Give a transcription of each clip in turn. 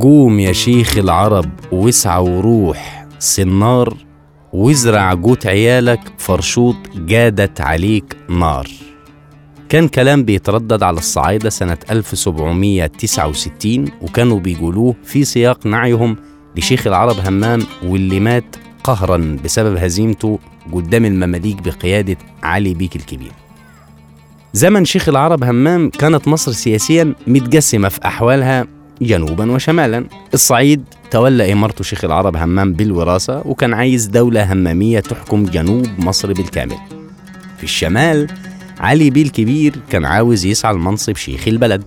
قوم يا شيخ العرب واسعى وروح. سنار وازرع جوت عيالك فرشوط جادت عليك نار. كان كلام بيتردد على الصعايدة سنة 1769 وكانوا بيقولوه في سياق نعيهم لشيخ العرب همام واللي مات قهرا بسبب هزيمته قدام المماليك بقيادة علي بيك الكبير. زمن شيخ العرب همام كانت مصر سياسيا متقسمة في أحوالها جنوبا وشمالا. الصعيد تولى إمارته شيخ العرب همام بالوراثة وكان عايز دولة همامية تحكم جنوب مصر بالكامل. في الشمال علي بيه الكبير كان عاوز يسعى لمنصب شيخ البلد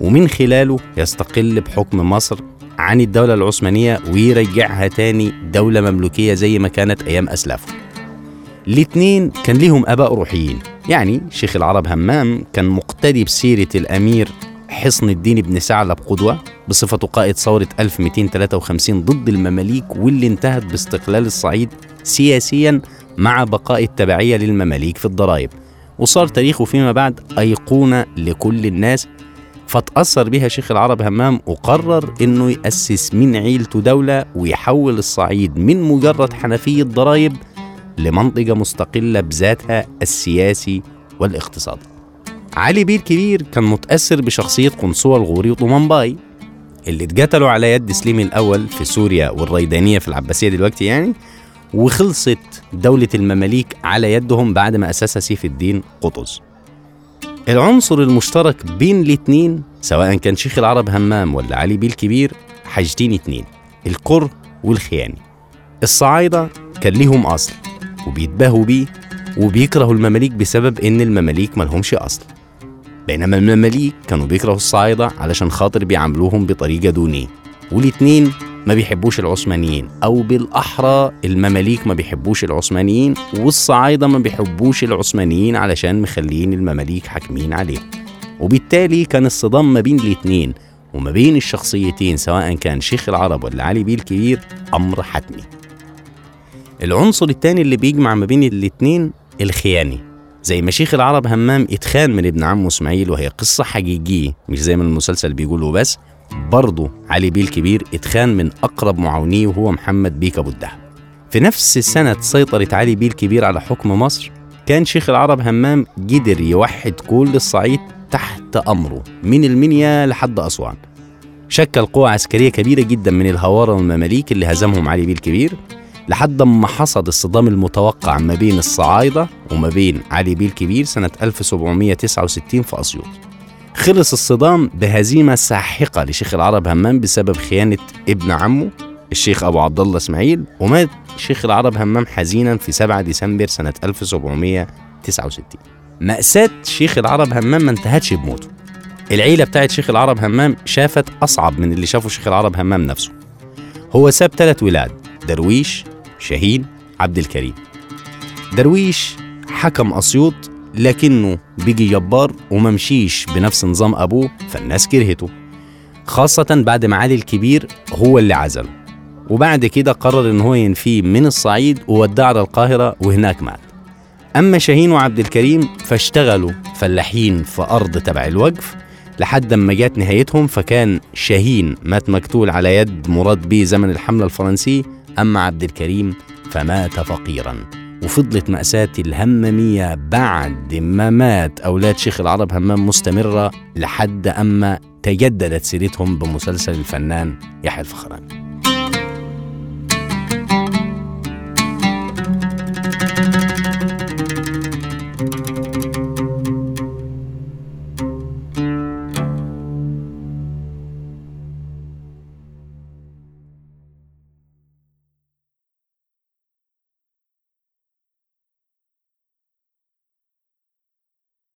ومن خلاله يستقل بحكم مصر عن الدولة العثمانية ويرجعها تاني دولة مملوكية زي ما كانت أيام أسلافه. الاتنين كان ليهم آباء روحيين يعني شيخ العرب همام كان مقتدي بسيرة الأمير حصن الدين بن ثعلب قدوة بصفته قائد ثورة 1253 ضد المماليك واللي انتهت باستقلال الصعيد سياسيا مع بقاء التبعية للمماليك في الضرائب. وصار تاريخه فيما بعد أيقونة لكل الناس. فتأثر بها شيخ العرب همام وقرر إنه يأسس من عيلته دولة ويحول الصعيد من مجرد حنفية ضرائب لمنطقة مستقلة بذاتها السياسي والاقتصادي. علي بيه الكبير كان متأثر بشخصية قنصوة الغوري وطومنباي اللي اتقتلوا على يد سليم الأول في سوريا والريدانية في العباسية دلوقتي يعني وخلصت دولة المماليك على يدهم بعد ما أسسها سيف الدين قطز. العنصر المشترك بين الاتنين سواء كان شيخ العرب همام ولا علي بيه الكبير حاجتين اتنين الكره والخيانة. الصعايدة كان ليهم أصل وبيتباهوا بيه وبيكرهوا المماليك بسبب إن المماليك ملهمش أصل. بينما المماليك كانوا بيكرهوا الصعايدة علشان خاطر بيعاملوهم بطريقة دونية والاتنين ما بيحبوش العثمانيين أو بالأحرى المماليك ما بيحبوش العثمانيين والصعايدة ما بيحبوش العثمانيين علشان مخلين المماليك حاكمين عليهم وبالتالي كان الصدام ما بين الاتنين وما بين الشخصيتين سواء كان شيخ العرب ولا علي بيه الكبير أمر حتمي. العنصر التاني اللي بيجمع ما بين الاتنين الخيانة. زي ما شيخ العرب همام اتخان من ابن عمه اسماعيل وهي قصة حقيقية مش زي ما المسلسل بيقولوا بس. برضه علي بيه الكبير اتخان من أقرب معاونيه وهو محمد بيك أبو الدهب. في نفس سنة سيطرة علي بيه الكبير على حكم مصر كان شيخ العرب همام قدر يوحد كل الصعيد تحت أمره من المنيا لحد أسوان. شكل قوة عسكرية كبيرة جدا من الهوارة والمماليك اللي هزمهم علي بيه الكبير لحد ما حصد الصدام المتوقع ما بين الصعايدة وما بين علي بيه الكبير سنة 1769 في أسيوط. خلص الصدام بهزيمة ساحقة لشيخ العرب همام بسبب خيانة ابن عمه الشيخ أبو عبد الله إسماعيل ومات شيخ العرب همام حزينا في 7 ديسمبر سنة 1769 مأساة شيخ العرب همام ما انتهتش بموته. العيلة بتاعت شيخ العرب همام شافت أصعب من اللي شافه شيخ العرب همام نفسه. هو ساب ثلاث ولاد درويش شاهين عبد الكريم. درويش حكم أسيوط لكنه بيجي جبار وممشيش بنفس نظام أبوه فالناس كرهته. خاصة بعد ما علي الكبير هو اللي عزله. وبعد كده قرر إن هو ينفيه من الصعيد ووداه على القاهرة وهناك مات. أما شاهين وعبد الكريم فاشتغلوا فلاحين في أرض تبع الوقف لحد ما جات نهايتهم فكان شاهين مات مقتول على يد مراد بيه زمن الحملة الفرنسي أما عبد الكريم فمات فقيرا. وفضلت مأساة الهمامية بعد ما مات أولاد شيخ العرب همام مستمرة لحد أما تجددت سيرتهم بمسلسل الفنان يحيى الفخراني.